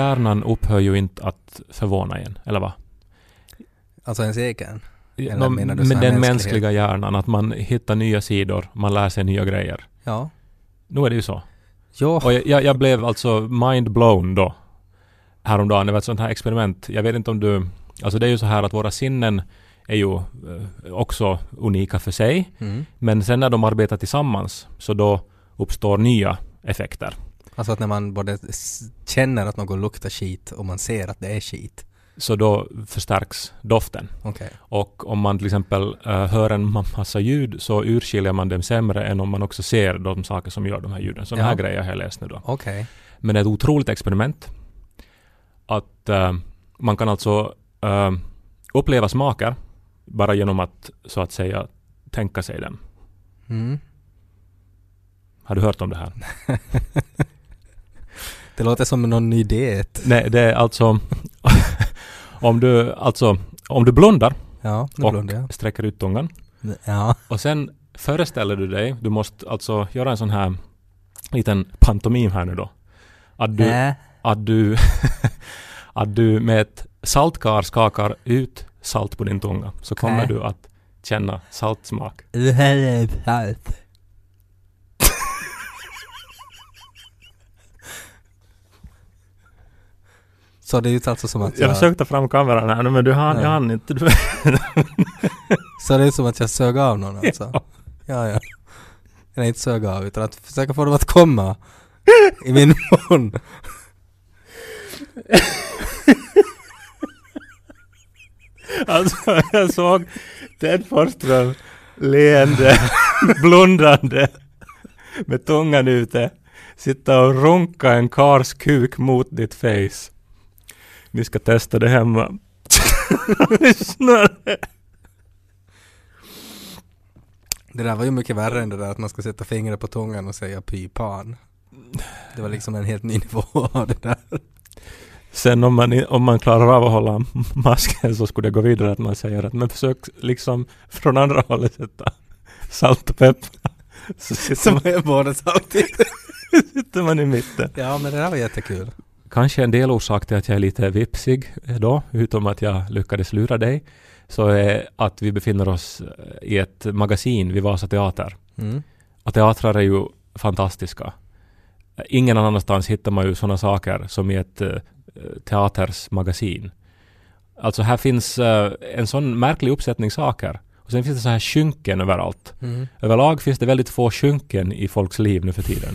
hjärnan upphör ju inte att förvåna en, eller vad? Alltså ens egen? Eller Nå, menar du den mänskliga hjärnan, att man hittar nya sidor, man lär sig nya grejer. Ja. Nu är det ju så. Jo. Och jag, jag, jag blev alltså mind blown då. Häromdagen. Det var ett sånt här experiment. Jag vet inte om du... Alltså det är ju så här att våra sinnen är ju eh, också unika för sig. Mm. Men sen när de arbetar tillsammans så då uppstår nya effekter. Alltså att när man både känner att något luktar skit och man ser att det är skit. Så då förstärks doften. Okej. Och om man till exempel eh, hör en ma- massa ljud så urskiljer man dem sämre än om man också ser de saker som gör de här ljuden. Sådana Ja. här grejer har jag läst nu då. Okej. Men det är ett otroligt experiment. Att eh, man kan alltså eh, uppleva smaker bara genom att så att säga tänka sig dem. Mm. Har du hört om det här? Det låter som någon ny diet. Nej, det är alltså om du alltså om du blundar Ja, och blundar jag. sträcker ut tungan Ja. och sen föreställer du dig, du måste alltså göra en sån här liten pantomim här nu då. Att du, Äh. att du, att du med ett saltkar skakar ut salt på din tunga så kommer Okej. du att känna saltsmak. Salt. Så det är ju alltså som att Jag jag, försökte fram kameran här men du hann, Ja. jag hann inte. Du, så det är som att jag sög av någon alltså? Ja. Ja, ja. Eller inte sög av utan att försöka få dem att komma i min mun. alltså jag såg Ted Forsström leende, blundande med tungan ute sitta och runka en kars kuk mot ditt face. Ni ska testa det hemma. Det där var ju mycket värre än det där att man ska sätta fingret på tungan och säga py pan. Det var liksom en helt ny nivå av det där. Sen om man, om man klarar av att hålla masken så skulle det gå vidare att man säger att men försök liksom från andra hållet sätta salt och peppar. Så Som man, är samtidigt. sitter man i mitten. Ja men det där var jättekul. Kanske en del orsak till att jag är lite vipsig då, utom att jag lyckades lura dig, så är att vi befinner oss i ett magasin vid Vasa Teater. Mm. Och teatrar är ju fantastiska. Ingen annanstans hittar man ju sådana saker som i ett eh, teaters magasin. Alltså här finns eh, en sån märklig uppsättning saker. Och sen finns det så här skynken överallt. Mm. Överlag finns det väldigt få skynken i folks liv nu för tiden.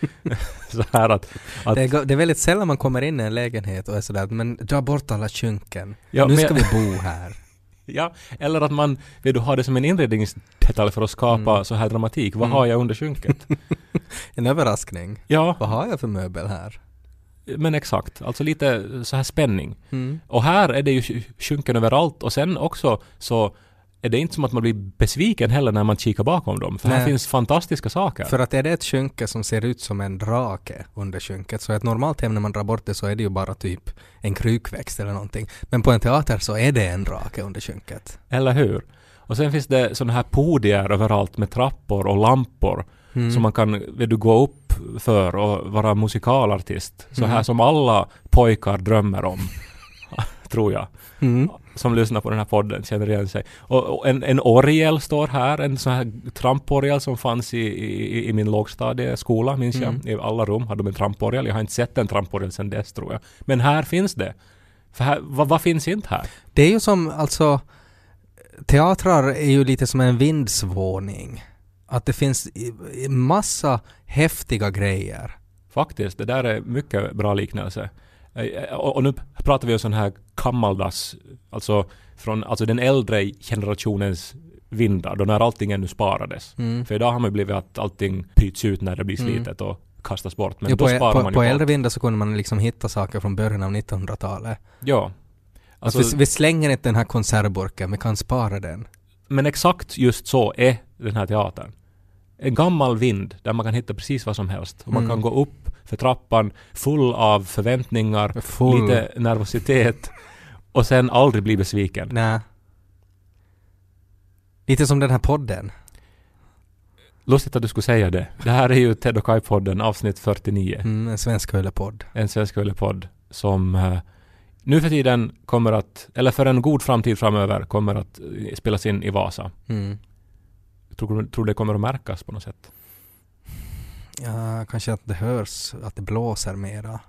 så här att... att Det, är, det är väldigt sällan man kommer in i en lägenhet och är sådär men dra bort alla skynken. Ja, nu men- ska vi bo här. Ja, eller att man vill du ha det som en inredningsdetalj för att skapa Mm. så här dramatik. Vad Mm. har jag under skynket? En överraskning. ja, Vad har jag för möbel här? men exakt. Alltså lite så här spänning. Mm. Och här är det ju sk- skynken överallt och sen också så är det inte som att man blir besviken heller när man kikar bakom dem. För här Nej. finns fantastiska saker. För att är det ett skynke som ser ut som en drake under skynket så ett normalt hem när man drar bort det så är det ju bara typ en krukväxt eller någonting. Men på en teater så är det en drake under skynket. Eller hur? Och sen finns det sådana här podier överallt med trappor och lampor Mm. som man kan du gå upp för och vara musikalartist. Så Mm. här som alla pojkar drömmer om. Tror jag. Mm. som lyssnar på den här podden känner igen sig. Och, och en, en orgel står här, en sån här tramporgel som fanns i, i, i min lågstadieskola, minns Mm. jag. I alla rum hade de en tramporgel. Jag har inte sett en tramporgel sedan dess tror jag. Men här finns det. För här, vad, vad finns inte här? Det är ju som alltså teatrar är ju lite som en vindsvåning. Att det finns massa häftiga grejer. Faktiskt, det där är mycket bra liknelse. Eh, Och, och nu pratar vi om sån här gammaldags, alltså från alltså den äldre generationens vindar, då när allting ännu sparades. Mm. För idag har man blivit att allting pyts ut när det blir Mm. slitet och kastas bort. Men Jo, då på, sparar på, man ju på äldre vindar så kunde man liksom hitta saker från början av 1900-talet. Ja. Alltså, Alltså, vi, vi slänger inte den här konservburken, vi kan spara den. men exakt just så är den här teatern. En gammal vind där man kan hitta precis vad som helst. Och man Mm. kan gå upp för trappan full av förväntningar, Full. lite nervositet och sen aldrig bli besviken. Nej. Lite som den här podden. Lustigt att du skulle säga det. Det här är ju Ted och Kai-podden avsnitt 49. Mm, en svensk podd. En svensk podd som eh, nu för tiden kommer att, eller för en god framtid framöver, kommer att eh, spelas in i Vasa. Mm. Tror du tror det kommer att märkas på något sätt? Ja, kanske att det hörs att det blåser mera.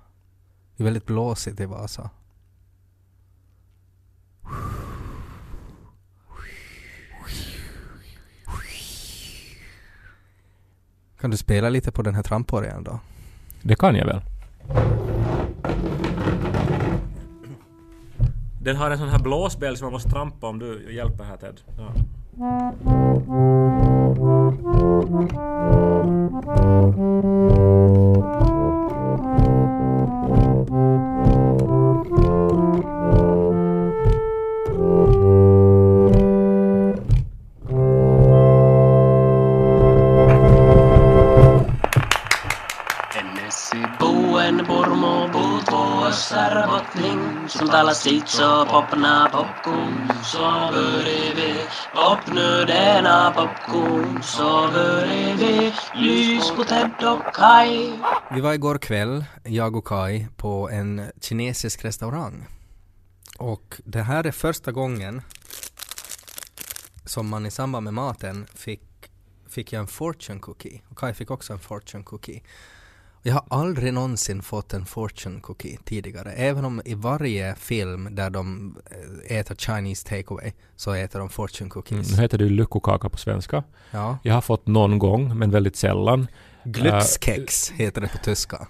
Det är väldigt blåsigt i Vasa. Kan du spela lite på den här tramporgeln då? Det kan jag väl. Den har en sån här blåsbäll som man måste trampa om du hjälper här Ted. Ja. Thank you. Buto Sarbottning Som talar sitt så popna popcorn Så börjar vi Popnu denna popcorn Så börjar vi Lys på Ted och Kai Vi var igår kväll, jag och Kai, på en kinesisk restaurang. Och det här är första gången som man i samband med maten fick, fick jag en fortune cookie. Och Kai fick också en fortune cookie. Jag har aldrig någonsin fått en fortune cookie tidigare. Även om i varje film där de eh, äter Chinese takeaway så äter de fortune Mm, cookies. nu heter det ju lyckokaka på svenska. Ja. Jag har fått någon gång, men väldigt sällan. Glückskex heter det på tyska.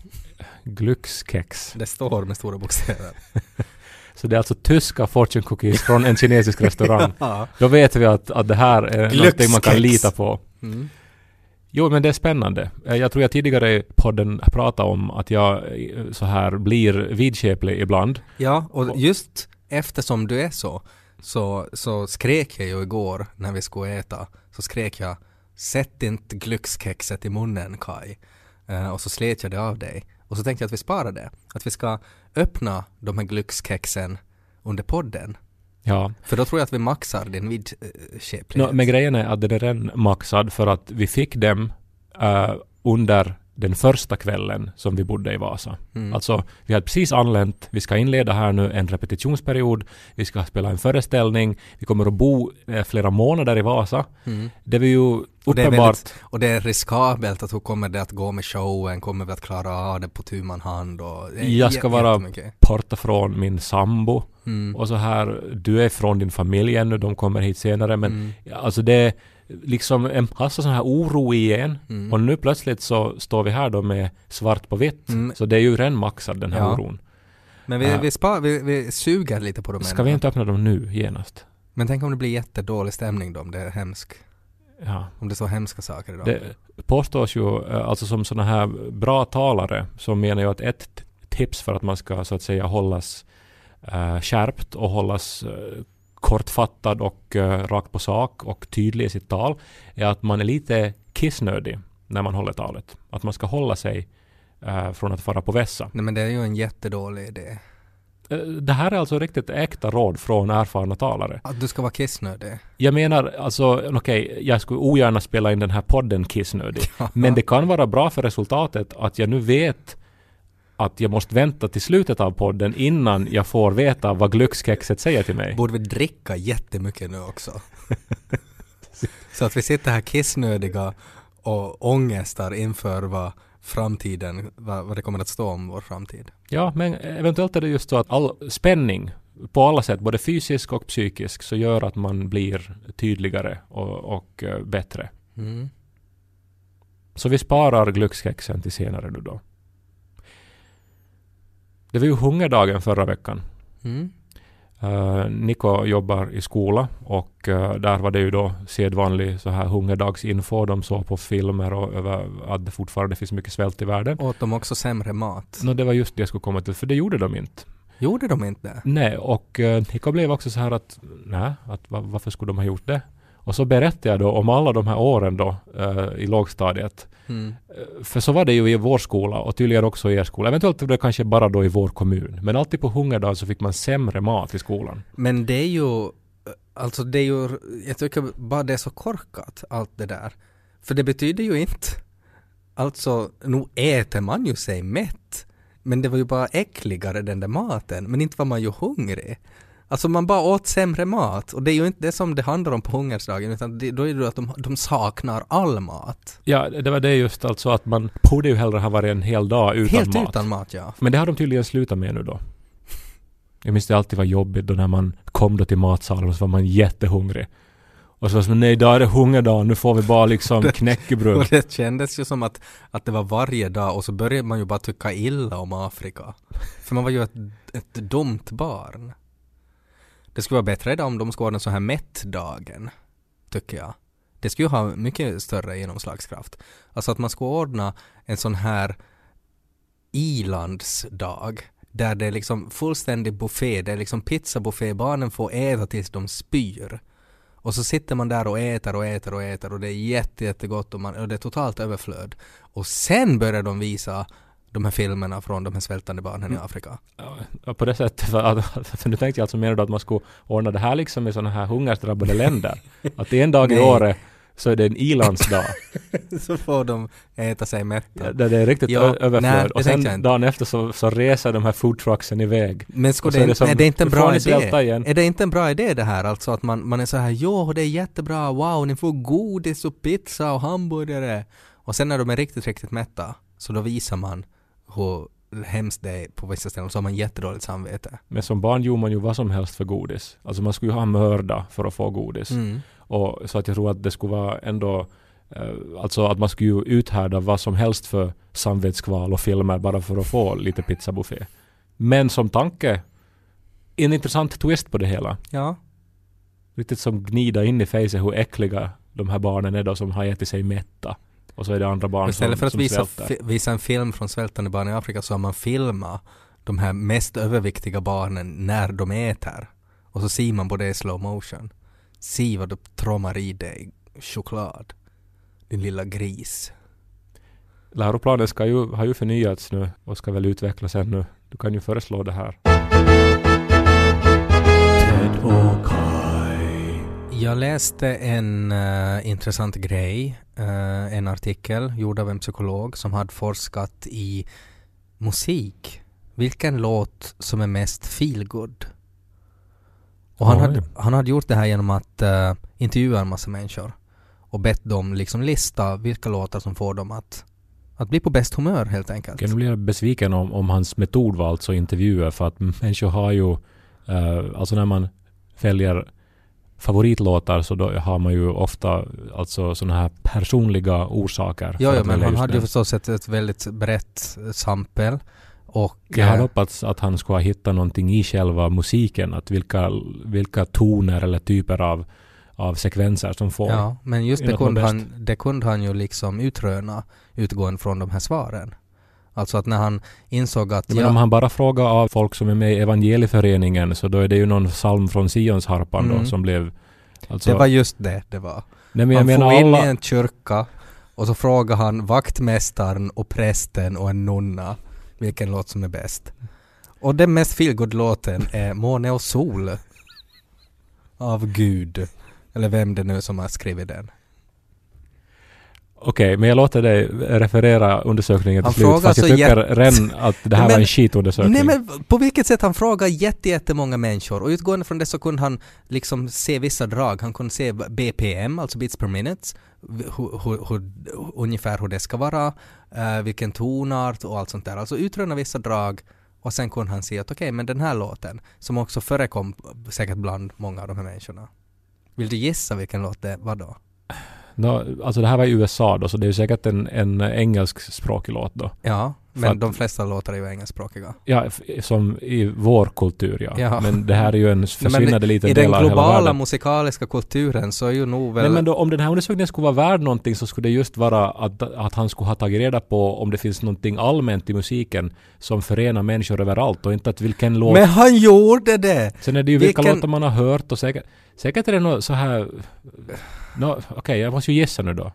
Glückskex. Det står med stora bokstäver. Så det är alltså tyska fortune cookies från en kinesisk restaurang. Ja. Då vet vi att, att det här är någonting man kan lita på. Mm. Jo, men det är spännande. Eh, Jag tror jag tidigare i podden pratade om att jag eh, så här blir vidskeplig ibland. Ja, och just eftersom du är så, så, så skrek jag ju igår när vi skulle äta, så skrek jag Sätt inte glückskexet i munnen Kai. Eh, och så slet jag det av dig. Och så tänkte jag att vi sparar det. Att vi ska öppna de här glückskexen under podden. Ja. För då tror jag att vi maxar din vidskeplighet. Nå, men grejen är att den är redan maxad för att vi fick dem eh, under den första kvällen som vi bodde i Vasa. Mm. Alltså, vi hade precis anlänt, vi ska inleda här nu en repetitionsperiod, vi ska spela en föreställning, vi kommer att bo eh, flera månader i Vasa. Mm. Det var ju Och det, är väldigt, och det är riskabelt att hur kommer det att gå med showen, kommer vi att klara av det på tu man hand och är Jag ska vara borta från min sambo Mm. och så här, du är från din familj ännu, de kommer hit senare men Mm. alltså det är liksom en massa sån här oro igen Mm. och nu plötsligt så står vi här då med svart på vitt. Mm. Så det är ju redan maxad den här Ja. oron. Men vi, Ja. vi, spar, vi, vi suger lite på dem Ska vi inte öppna dem nu genast? Men tänk om det blir jättedålig stämning då, om det är hemskt. Ja. Om det är så hemska saker idag. Det påstås ju, eh, alltså som sådana här bra talare, så menar jag att ett tips för att man ska så att säga hållas uh, skärpt och hållas eh, kortfattad och uh, rakt på sak och tydlig i sitt tal är att man är lite kissnödig när man håller talet. Att man ska hålla sig eh, från att fara på vässa. Nej men det är ju en jättedålig idé. Eh, Det här är alltså riktigt äkta råd från erfarna talare. Att du ska vara kissnödig. Jag menar alltså, okej, jag skulle ogärna spela in den här podden kissnödig. Men det kan vara bra för resultatet att jag nu vet att jag måste vänta till slutet av podden innan jag får veta vad glöggskexet säger till mig. Borde vi dricka jättemycket nu också? så att vi sitter här kissnödiga och ångestar inför vad framtiden, vad, vad det kommer att stå om vår framtid. Ja, men eventuellt är det just så att all spänning på alla sätt, både fysisk och psykisk, så gör att man blir tydligare och, och eh, bättre. Mm. Så vi sparar glöggskexen till senare nu då. Det var ju hungerdagen förra veckan. Mm. Uh, Niko jobbar i skola och eh, där var det ju då sedvanlig så här hungerdagsinfo. De såg på filmer och över att det fortfarande finns mycket svält i världen. Åt de också sämre mat? Nå, det var just det jag skulle komma till, för det gjorde de inte. Gjorde de inte? Nej, och uh, Niko blev också så här att, nej, att va- varför skulle de ha gjort det? Och så berättade jag då om alla de här åren då eh, i lågstadiet. Mm. Eh, För så var det ju i vår skola och tydligen också i er skola. Eventuellt var det kanske bara då i vår kommun. Men alltid på hungerdag så fick man sämre mat i skolan. Men det är ju, alltså det är ju, jag tycker bara det är så korkat allt det där. För det betyder ju inte, alltså nu äter man ju sig mätt. Men det var ju bara äckligare den där maten, men inte var man ju hungrig. Alltså man bara åt sämre mat och det är ju inte det som det handlar om på hungersdagen utan det, då är det att de, de saknar all mat. Ja, det var det just alltså att man borde ju hellre ha varit en hel dag utan Helt mat. utan mat ja. Men det har de tydligen slutat med nu då. Jag minns det alltid var jobbigt då när man kom då till matsalen och så var man jättehungrig. Och så var det som nej idag är det hungerdag, nu får vi bara liksom knäckebröd. Och det kändes ju som att, att det var varje dag och så började man ju bara tycka illa om Afrika. För man var ju ett, ett dumt barn. Det skulle vara bättre idag om de skulle ordna så här mättdagen, tycker jag. Det skulle ju ha mycket större genomslagskraft. Alltså att man skulle ordna en sån här ilandsdag där det är liksom fullständig buffé, det är liksom pizzabuffé, barnen får äta tills de spyr. Och så sitter man där och äter och äter och äter och det är jätte, jättegott och, man, och det är totalt överflöd. Och sen börjar de visa de här filmerna från de här svältande barnen i Afrika. Ja, på det sättet, för att, att, nu tänkte jag alltså mer då att man skulle ordna det här liksom i sådana här hungersdrabbade länder. Att en dag i Nej. året så är det en ilandsdag. så får de äta sig mätta. där det är riktigt Ja, nej, överflöd. det och sen dagen efter så, så reser de här foodtrucksen iväg. Men skulle det, är det som, är det inte en "Nu får bra idé? igen." Är det inte en bra idé det här? Alltså att man, man är så här, jo det är jättebra, wow ni får godis och pizza och hamburgare. Och sen när de är riktigt, riktigt mätta, så då visar man hur hemskt det är på vissa ställen, så har man jättedåligt samvete. Men som barn gjorde man ju vad som helst för godis. Alltså man skulle ju ha mörda för att få godis. Mm. Och så att jag tror att det skulle vara ändå eh, Alltså att man skulle ju uthärda vad som helst för samvetskval och filmer bara för att få lite pizzabuffé. Men som tanke, en intressant twist på det hela. Ja, Riktigt som gnida in i fejset hur äckliga de här barnen är då som har ätit sig mätta. Och så är det andra barn istället som, för att visa, fi, visa en film från svältande barn i Afrika så har man filmat de här mest överviktiga barnen när de äter. Och så ser man på det i slow motion. Se vad du trommar i dig choklad. Din lilla gris. Läroplanen ska ju, har ju förnyats nu och ska väl utvecklas ännu. Du kan ju föreslå det här. Jag läste en eh, intressant grej, eh, en artikel gjord av en psykolog som hade forskat i musik. Vilken låt som är mest feelgood? Och han Oj. hade, han hade gjort det här genom att eh, intervjua en massa människor och bett dem liksom lista vilka låtar som får dem att, att bli på bäst humör helt enkelt. Nu blir jag besviken om, om hans metod var alltså intervjuer för att människor har ju, eh, alltså när man väljer favoritlåtar så då har man ju ofta alltså sådana här personliga orsaker. Ja att men han hade ju förstås ett, ett väldigt brett eh, sampel och Jag hade eh, hoppats att han skulle ha hittat någonting i själva musiken, att vilka, vilka toner eller typer av, av sekvenser som får. Ja, men just det kunde, han, det kunde han ju liksom utröna utgående från de här svaren. Alltså att när han insåg att Men om ja, han bara frågar av folk som är med i evangelieföreningen så då är det ju någon psalm från Sionsharpan Mm. då som blev... Alltså, det var just det det var. nej men han menar får in alla... i en kyrka och så frågar han vaktmästaren och prästen och en nunna vilken låt som är bäst. Och den mest feelgood-låten är Måne och sol av Gud. Eller vem det nu som har skrivit den. Okej, men jag låter dig referera undersökningen till slut fast jag tycker redan att det här Men- var en skitundersökning. Nej men på vilket sätt han frågar jätte, jättemånga människor och utgående från det så kunde han liksom se vissa drag. Han kunde se BPM, alltså bits per minute, hur, hur, hur, ungefär hur det ska vara, eh, vilken tonart och allt sånt där. Alltså utröna vissa drag och sen kunde han se att okej, men den här låten som också förekom säkert bland många av de här människorna. Vill du gissa vilken låt det var då? No, alltså det här var i USA då, så det är ju säkert en, en engelskspråkig låt då. Ja, men att- de flesta låtar är ju engelskspråkiga. Ja, som i vår kultur ja. Ja. Men det här är ju en försvinnande liten I del den av hela globala världen. musikaliska kulturen så är ju nog väl... Nej men då, om den här undersökningen skulle vara värd någonting så skulle det just vara att, att han skulle ha tagit reda på om det finns någonting allmänt i musiken som förenar människor överallt och inte att vilken låt... Men han gjorde det! Sen är det ju vilka vilken- låtar man har hört och säkert, säkert är det något så här... No, Okej, jag måste ju gissa nu då.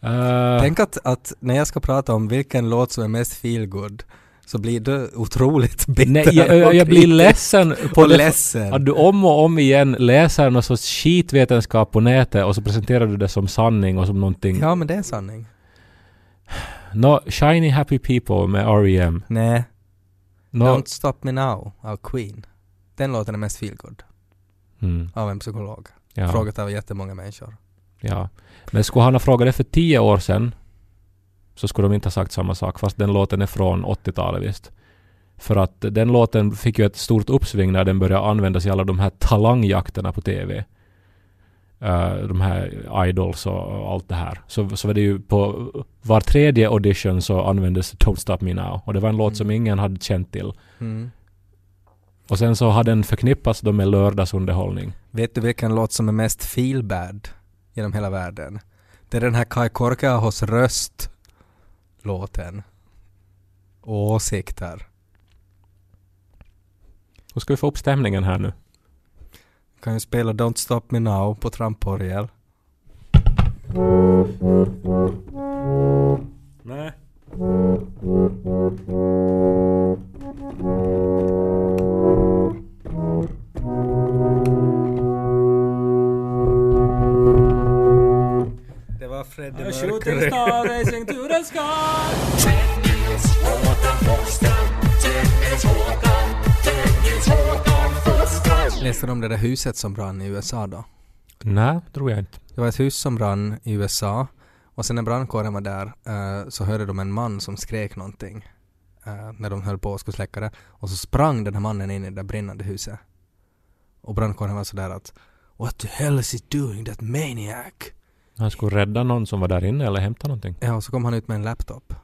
Eh, Tänk att, att när jag ska prata om vilken låt som är mest feelgood så blir du otroligt bitter nej, jag, jag, jag blir ledsen på det, ledsen. att du om och om igen läser någon sorts skitvetenskap på nätet och så presenterar du det som sanning och som någonting Ja men det är sanning. Nå, Shiny Happy People med R.E.M. Nej, Nå, Don't Stop Me Now av Queen. Den låten är mest feelgood mm, av en psykolog. ja, Frågat av jättemånga människor. Ja. Men skulle han ha frågat det för tio år sedan så skulle de inte ha sagt samma sak fast den låten är från 80-talet visst. För att den låten fick ju ett stort uppsving när den började användas i alla de här talangjakterna på TV. Eh, de här idols och allt det här. Så, så var det ju på var tredje audition så användes Don't Stop Me Now. Och det var en låt som Mm. ingen hade känt till. Mm. Och sen så har den förknippats då med lördagsunderhållning. Vet du vilken låt som är mest feel bad genom hela världen? Det är den här Kai Korkeahos röst låten. Åsikter. Hur ska vi få upp stämningen här nu? Kan ju spela Don't Stop Me Now på tramporgel. Nej. Freddie Mercury. racing to the sky. Läste du om det där huset som brann i USA då? Nej, tror jag inte. Det var ett hus som brann i USA och sen när brandkåren var där eh, så hörde de en man som skrek någonting eh, när de höll på och skulle släcka det och så sprang den här mannen in i det där brinnande huset. Och brandkåren var sådär att What the hell is he doing that maniac? Han skulle rädda någon som var där inne eller hämta någonting. Ja, och så kom han ut med en laptop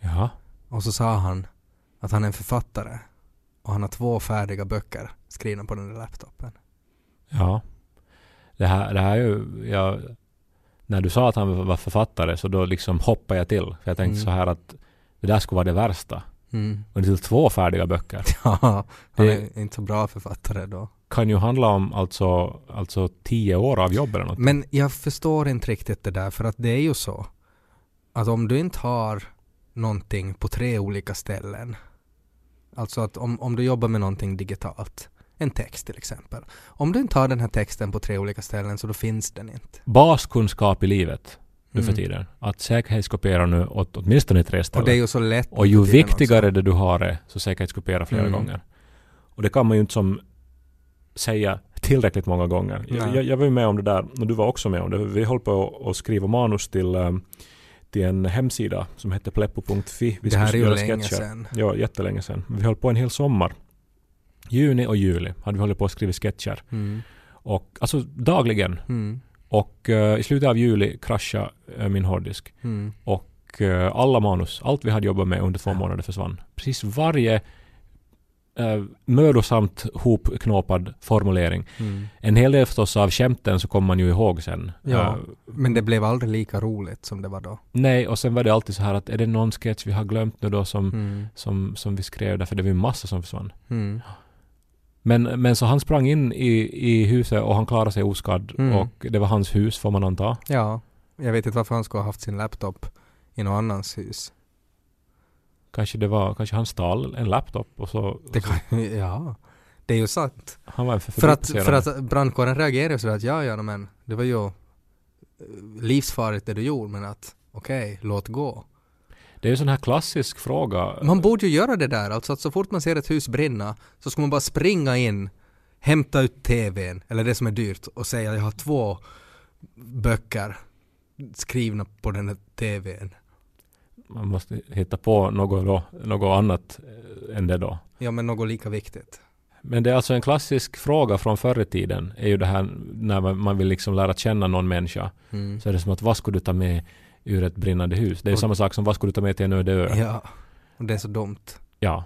Ja. och så sa han att han är en författare och han har två färdiga böcker skrivna på den där laptopen. Ja. Det här, det här är ju... Jag, när du sa att han var författare så då liksom hoppade jag till. För jag tänkte Mm. så här att det där skulle vara det värsta. Mm. Och det är till två färdiga böcker. Ja, han Det- är inte så bra författare då. Kan ju handla om alltså, alltså tio år av jobb eller något. Men jag förstår inte riktigt det där för att det är ju så att om du inte har någonting på tre olika ställen alltså att om, om du jobbar med någonting digitalt en text till exempel om du inte har den här texten på tre olika ställen så då finns den inte. Baskunskap i livet nu för Mm. tiden. Att säkerhetskopiera nu åt åtminstone tre Och ställen. det är ju så lätt Och ju viktigare också. det du har är, så säkerhetskopiera flera Mm. gånger. Och det kan man ju inte som säga tillräckligt många gånger. Jag, jag, jag var ju med om det där, och du var också med om det. Vi höll på att skriva manus till, um, till en hemsida som hette pleppo.fi. Vi Det här är ju länge sketcher. sedan. Ja, jättelänge sedan. Vi höll på en hel sommar. Juni och juli hade vi hållit på att skriva sketcher. Mm. Och, alltså dagligen. Mm. Och eh, i slutet av juli kraschade eh, min hårddisk. Mm. Och eh, alla manus, allt vi hade jobbat med under två månader försvann. Precis varje uh, mödosamt hopknåpad formulering. Mm. En hel del förstås av skämten så kommer man ju ihåg sen. Ja. Eh, Men det blev aldrig lika roligt som det var då. nej, och sen var det alltid så här att är det någon sketch vi har glömt nu då som, Mm. som, som vi skrev därför det var ju massa som försvann. Mm. Men, men så han sprang in i, i huset och han klarade sig oskadd Mm. och det var hans hus får man anta. Ja, jag vet inte varför han skulle ha haft sin laptop i någon annans hus. Kanske det var, kanske han stal en laptop och så, Det så kan, ja, det är ju sant. han var en För att, för att brandkåren reagerar ju sådär att ja, ja, men det var ju eh, livsfarligt det du gjorde, men att okej, låt gå. Det är ju en sån här klassisk fråga. Man borde ju göra det där, alltså att så fort man ser ett hus brinna så ska man bara springa in, hämta ut TVn, eller det som är dyrt, och säga jag har två böcker skrivna på den här TVn. Man måste hitta på något, då, något annat eh, än det då. Ja, men något lika viktigt. Men det är alltså en klassisk fråga från förr i tiden. är ju det här när man- vill liksom lära känna någon människa. Mm. Så är det som att vad skulle du ta med ur ett brinnande hus? Det är Och- samma sak som vad skulle du ta med till en öde ö? Ja, och det är så dumt. Ja.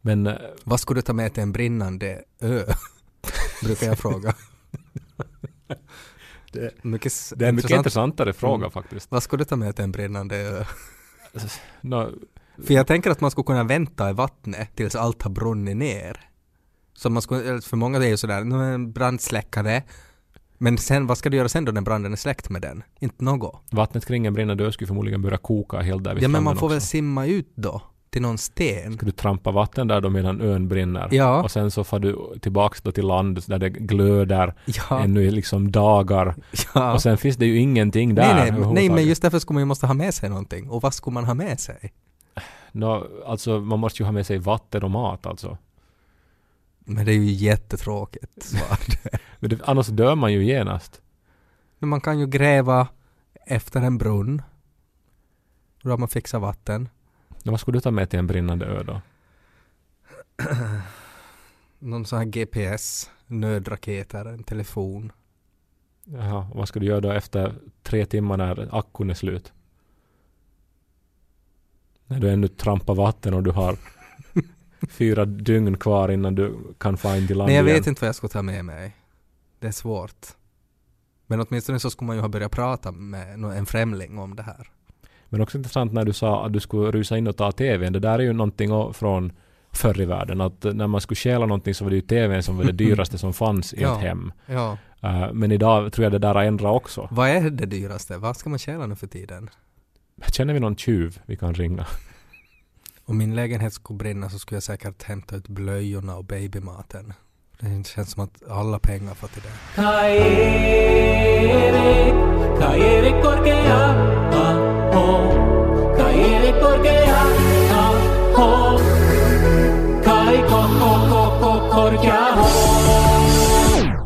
Men eh, Vad skulle du ta med till en brinnande ö? Brukar jag fråga. Det- mycket det är en mycket intressant. intressantare fråga Mm. faktiskt. Vad skulle du ta med till en brinnande ö? Nå, För jag tänker att man skulle kunna vänta i vattnet tills allt har brunnit ner. Så man skulle, för många är ju sådär, en brandsläckare. Men sen, vad ska du göra sen då när branden är släckt med den? Inte något. vattnet kring en brinnande ö skulle förmodligen börja koka helt där vid Ja men man får väl också. simma ut då till någon sten. Ska du trampa vatten där då medan ön brinner? Ja. Och sen så får du tillbaks då till land där det glöder Ja, ännu i liksom dagar. ja. Och sen finns det ju ingenting där nej, nej, nej, men just därför skulle man ju måste ha med sig någonting. Och vad skulle man ha med sig? Nå, alltså man måste ju ha med sig vatten och mat alltså. Men det är ju jättetråkigt svar. Men det, annars dör man ju genast. Men man kan ju gräva efter en brunn. Då har man fixat vatten. Vad skulle du ta med till en brinnande ö då? Någon sån här GPS, nödraketer, en telefon. Jaha, vad ska du göra då efter tre timmar när akkun är slut? När du ännu trampar vatten och du har fyra dygn kvar innan du kan få in till land Men jag igen. vet inte vad jag ska ta med mig. Det är svårt. Men åtminstone så skulle man ju ha börjat prata med en främling om det här. Men också intressant när du sa att du skulle rusa in och ta TVn. Det där är ju någonting från förr i världen. Att när man skulle stjäla någonting så var det ju TVn som var det dyraste som fanns i Ja. ett hem. Ja. Eh, men idag tror jag det där har ändrat också. Vad är det dyraste? Vad ska man tjäna nu för tiden? Känner vi någon tjuv vi kan ringa? Om min lägenhet skulle brinna så skulle jag säkert hämta ut blöjorna och babymaten. Det känns som att alla pengar får till det.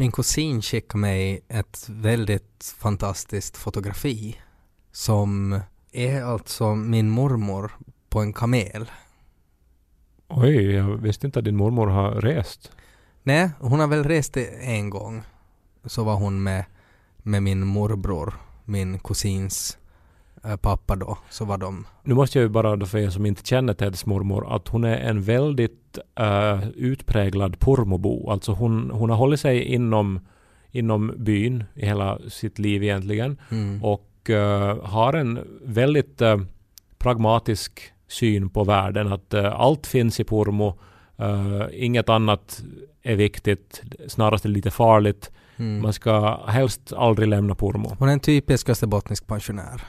Min kusin skickade mig ett väldigt fantastiskt fotografi som är alltså min mormor på en kamel. Oj, jag visste inte att din mormor har rest. Nej, hon har väl rest en gång. Så var hon med, med min morbror, min kusins pappa då. Så var de. Nu måste jag ju bara då för er som inte känner Teds mormor att hon är en väldigt eh, utpräglad pormobo. Alltså hon, hon har hållit sig inom, inom byn i hela sitt liv egentligen Mm. och eh, har en väldigt eh, pragmatisk syn på världen. Att eh, allt finns i Pormo. eh, inget annat är viktigt. Snarast är det lite farligt. Mm. Man ska helst aldrig lämna Pormo. Hon är en typisk österbottnisk pensionär.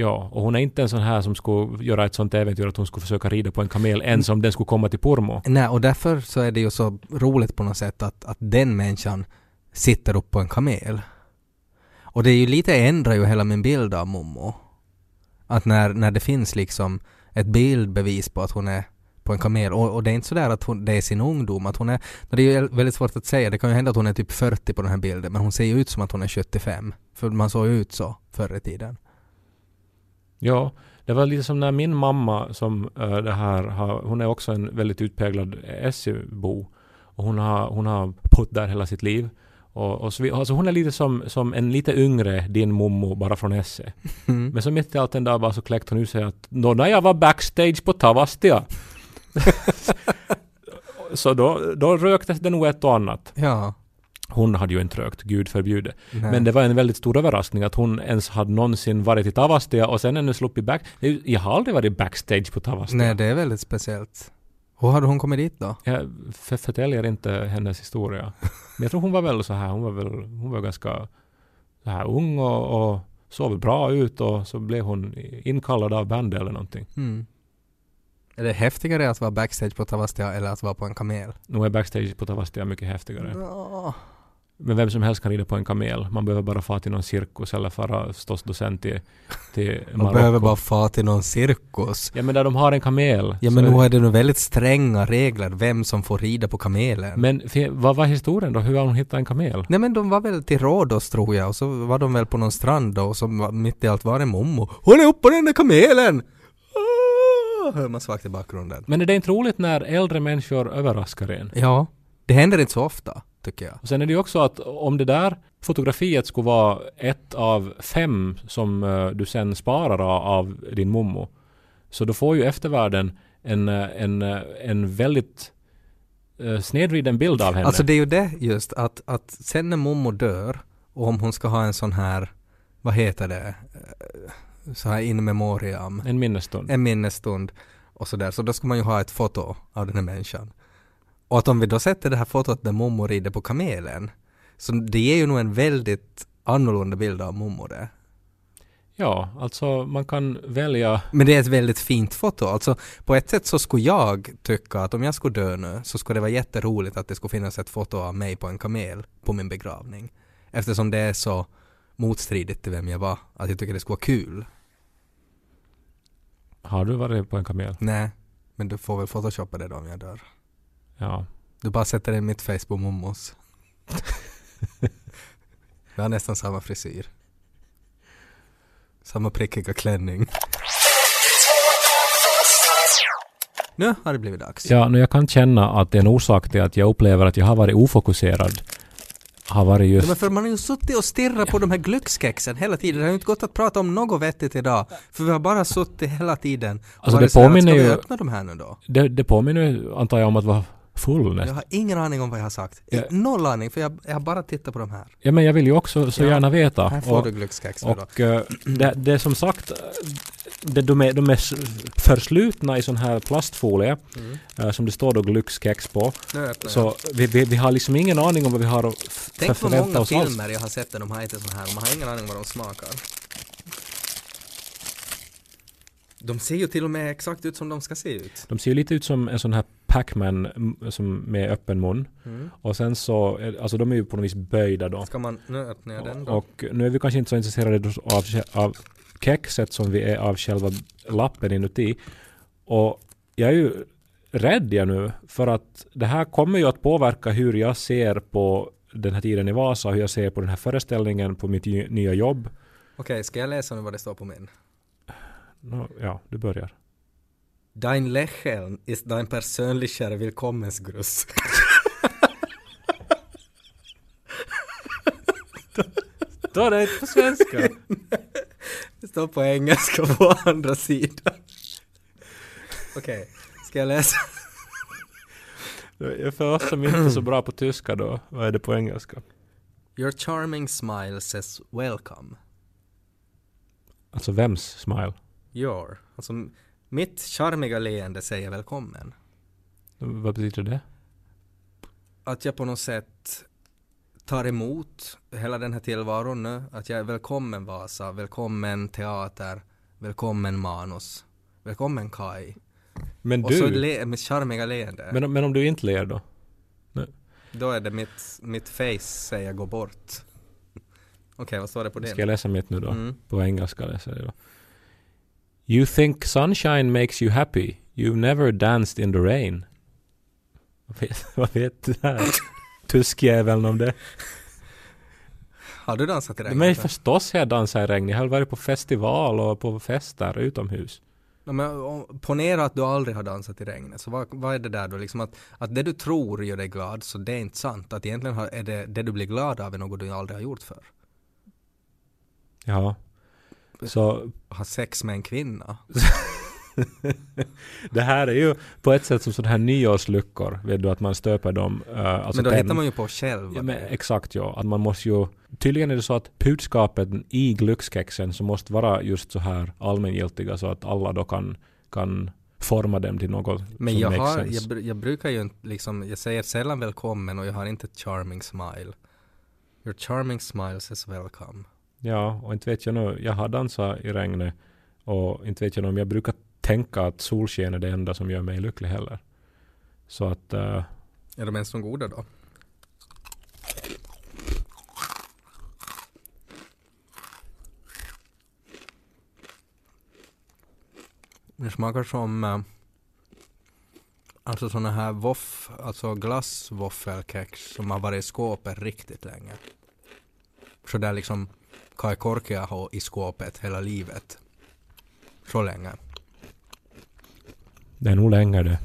Ja, och hon är inte en sån här som skulle göra ett sånt äventyr att hon skulle försöka rida på en kamel ens om den skulle komma till Pormo. Nej, och därför så är det ju så roligt på något sätt att, att den människan sitter upp på en kamel. Och det är ju lite ändrar ju hela min bild av Momo. Att när, när det finns liksom ett bildbevis på att hon är på en kamel och, och det är inte sådär att hon, det är sin ungdom, att hon är, det är ju väldigt svårt att säga, det kan ju hända att hon är typ 40 på den här bilden men hon ser ju ut som att hon är 75. För man såg ju ut så förr i tiden. Ja, det var lite som när min mamma som eh, det här har, hon är också en väldigt utpräglad SU-bo. Och hon har, hon har bott där hela sitt liv. Och, och så, alltså hon är lite som, som en lite yngre din mommo bara från Esse. Mm. Men så mitt i allt en dag bara så kläckte hon ut sig att då när jag var backstage på Tavastia. så då, då röktes det nog ett och annat. Ja. Hon hade ju inte rökt, gud förbjude. nej. Men det var en väldigt stor överraskning att hon ens hade någonsin varit i Tavastia och sen ännu sluppit back. Jag har aldrig varit backstage på Tavastia. Nej, det är väldigt speciellt. Hur hade hon kommit dit då? Jag för- förtäljer inte hennes historia. Men jag tror hon var väl så här, hon var väl, hon var ganska så här ung och, och såg bra ut och så blev hon inkallad av bandet eller någonting. Mm. Är det häftigare att vara backstage på Tavastia eller att vara på en kamel? Nu är backstage på Tavastia mycket häftigare. Ja. Men vem som helst kan rida på en kamel. Man behöver bara fara till någon cirkus eller fara förstås docent till, till Man Marocko. behöver bara få till någon cirkus. Ja men där de har en kamel. Ja men nu är det nog väldigt stränga regler vem som får rida på kamelen. Men vad var historien då? Hur har hon hittat en kamel? Nej men de var väl till Rhodos tror jag och så var de väl på någon strand då och så mitt i allt var det mommo. Är uppe på den där kamelen! Ah, Hör man svagt i bakgrunden. Men är det inte roligt när äldre människor överraskar en? Ja. Det händer inte så ofta, tycker jag. Och sen är det ju också att om det där fotografiet skulle vara ett av fem som eh, du sen sparar av, din mommo. Så då får ju eftervärlden en, eh, en, eh, en väldigt snedvriden bild av henne. Alltså det är ju det just att, att sen när mommo dör och om hon ska ha en sån här, vad heter det, så här in memoriam, en minnesstund. en minnesstund och sådär, så då ska man ju ha ett foto av den här människan. Och att om vi då sätter det här fotot där mommo rider på kamelen, så det ger ju nog en väldigt annorlunda bild av mommo det. Ja, alltså man kan välja... Men det är ett väldigt fint foto. Alltså på ett sätt så skulle jag tycka att om jag skulle dö nu så skulle det vara jätteroligt att det skulle finnas ett foto av mig på en kamel på min begravning. Eftersom det är så motstridigt till vem jag var. Att jag tycker det skulle vara kul. Har du varit på en kamel? Nej, men du får väl photoshoppa det då om jag dör. Ja. Du bara sätter in mitt face på mommos. Vi har nästan samma frisyr. Samma prickiga klänning. Nu har det blivit dags. Ja, nu jag kan känna att en orsak till att jag upplever att jag har varit ofokuserad har varit Ja, just... men för man har ju suttit och stirrat på de här glückskexen hela tiden. Det har ju inte gått att prata om något vettigt idag. För vi har bara suttit hela tiden. Alltså, det påminner ska vi ju- öppna de här nu då? Det, det påminner ju, antar jag om att vara full Jag har ingen aning om vad jag har sagt. Ja. Noll aning, för jag, jag har bara tittat på de här. Ja, men jag vill ju också så Ja, gärna veta. Här får Och- du glückskex nu då. Och eh, det, det är som sagt, det, de, är, de är förslutna i sån här plastfolie Mm. eh, som det står då Glückskex på. Så vi, vi, vi har liksom ingen aning om vad vi har att f- Tänk för vad förvänta många oss alls. filmer jag har sett där de har ätit sån här och man har ingen aning vad de smakar. De ser ju till och med exakt ut som de ska se ut. De ser ju lite ut som en sån här Pac-Man mm, som med öppen mun. Mm. Och sen så, är- alltså de är ju på något vis böjda då. Ska man, nu öppnar jag den då. Och nu är vi kanske inte så intresserade av, av kexet som vi är av själva lappen inuti. Och jag är ju rädd jag nu för att det här kommer ju att påverka hur jag ser på den här tiden i Vasa, hur jag ser på den här föreställningen, på mitt ny- nya jobb. Okej, ska jag läsa nu vad det står på min? Nå, ja, du börjar. Dein Lächeln ist dein persönlicher Willkommensgruß. Då är det inte på svenska. Det står på engelska på andra sidan. Okej, ska jag läsa? För oss som inte är så bra på tyska då, vad är det på engelska? Your charming smile says welcome. Alltså vems smile? Your. Alltså mitt charmiga leende säger välkommen. Vad betyder det? Att jag på något sätt tar emot hela den här tillvaron nu. Att jag är välkommen Vasa, välkommen teater, välkommen manus, välkommen Kai. Men Och så du, le- mitt charmiga leende. men, men om du inte ler då? Då är det mitt, mitt face säger gå bort. Okej, vad står det på din? Ska jag läsa mitt nu då? Mm. På engelska läser jag då. You think sunshine makes you happy. You've never danced in the rain. Vad vet, vad vet du här? Tyskjäveln om det. Har du dansat i regnet? Men förstås har jag dansat i regn. Jag har varit på festival och på fester utomhus. Ja, men, ponera att du aldrig har dansat i regnet, så vad, vad är det där då? Liksom att, att det du tror gör dig glad, så det är inte sant. Att egentligen har, är det, det du blir glad av är något du aldrig har gjort för. Ja. Så Ha sex med en kvinna. det här är ju på ett sätt som sådana här nyårsluckor. Vet du att man stöper dem. Uh, alltså men då penn- hittar man ju på själv. Ja, men exakt ja, att man måste ju Tydligen är det så att budskapet i glückskexen så måste vara just så här allmängiltiga så att alla då kan, kan forma dem till något Men som jag, makes har, sense. jag, jag brukar ju inte liksom, jag säger sällan välkommen och jag har inte ett charming smile. Your charming smile says welcome. Ja, och inte vet jag nu, jag har dansat i regnet och inte vet jag nu om jag brukar tänka att solsken är det enda som gör mig lycklig heller. Så att Uh, Är de ens så goda då? Det smakar som eh, alltså såna här voff, alltså glassvåffelkex som har varit i skåpet riktigt länge. Så där liksom Kai Korkia har i skåpet hela livet. Så länge. det är nog länge det.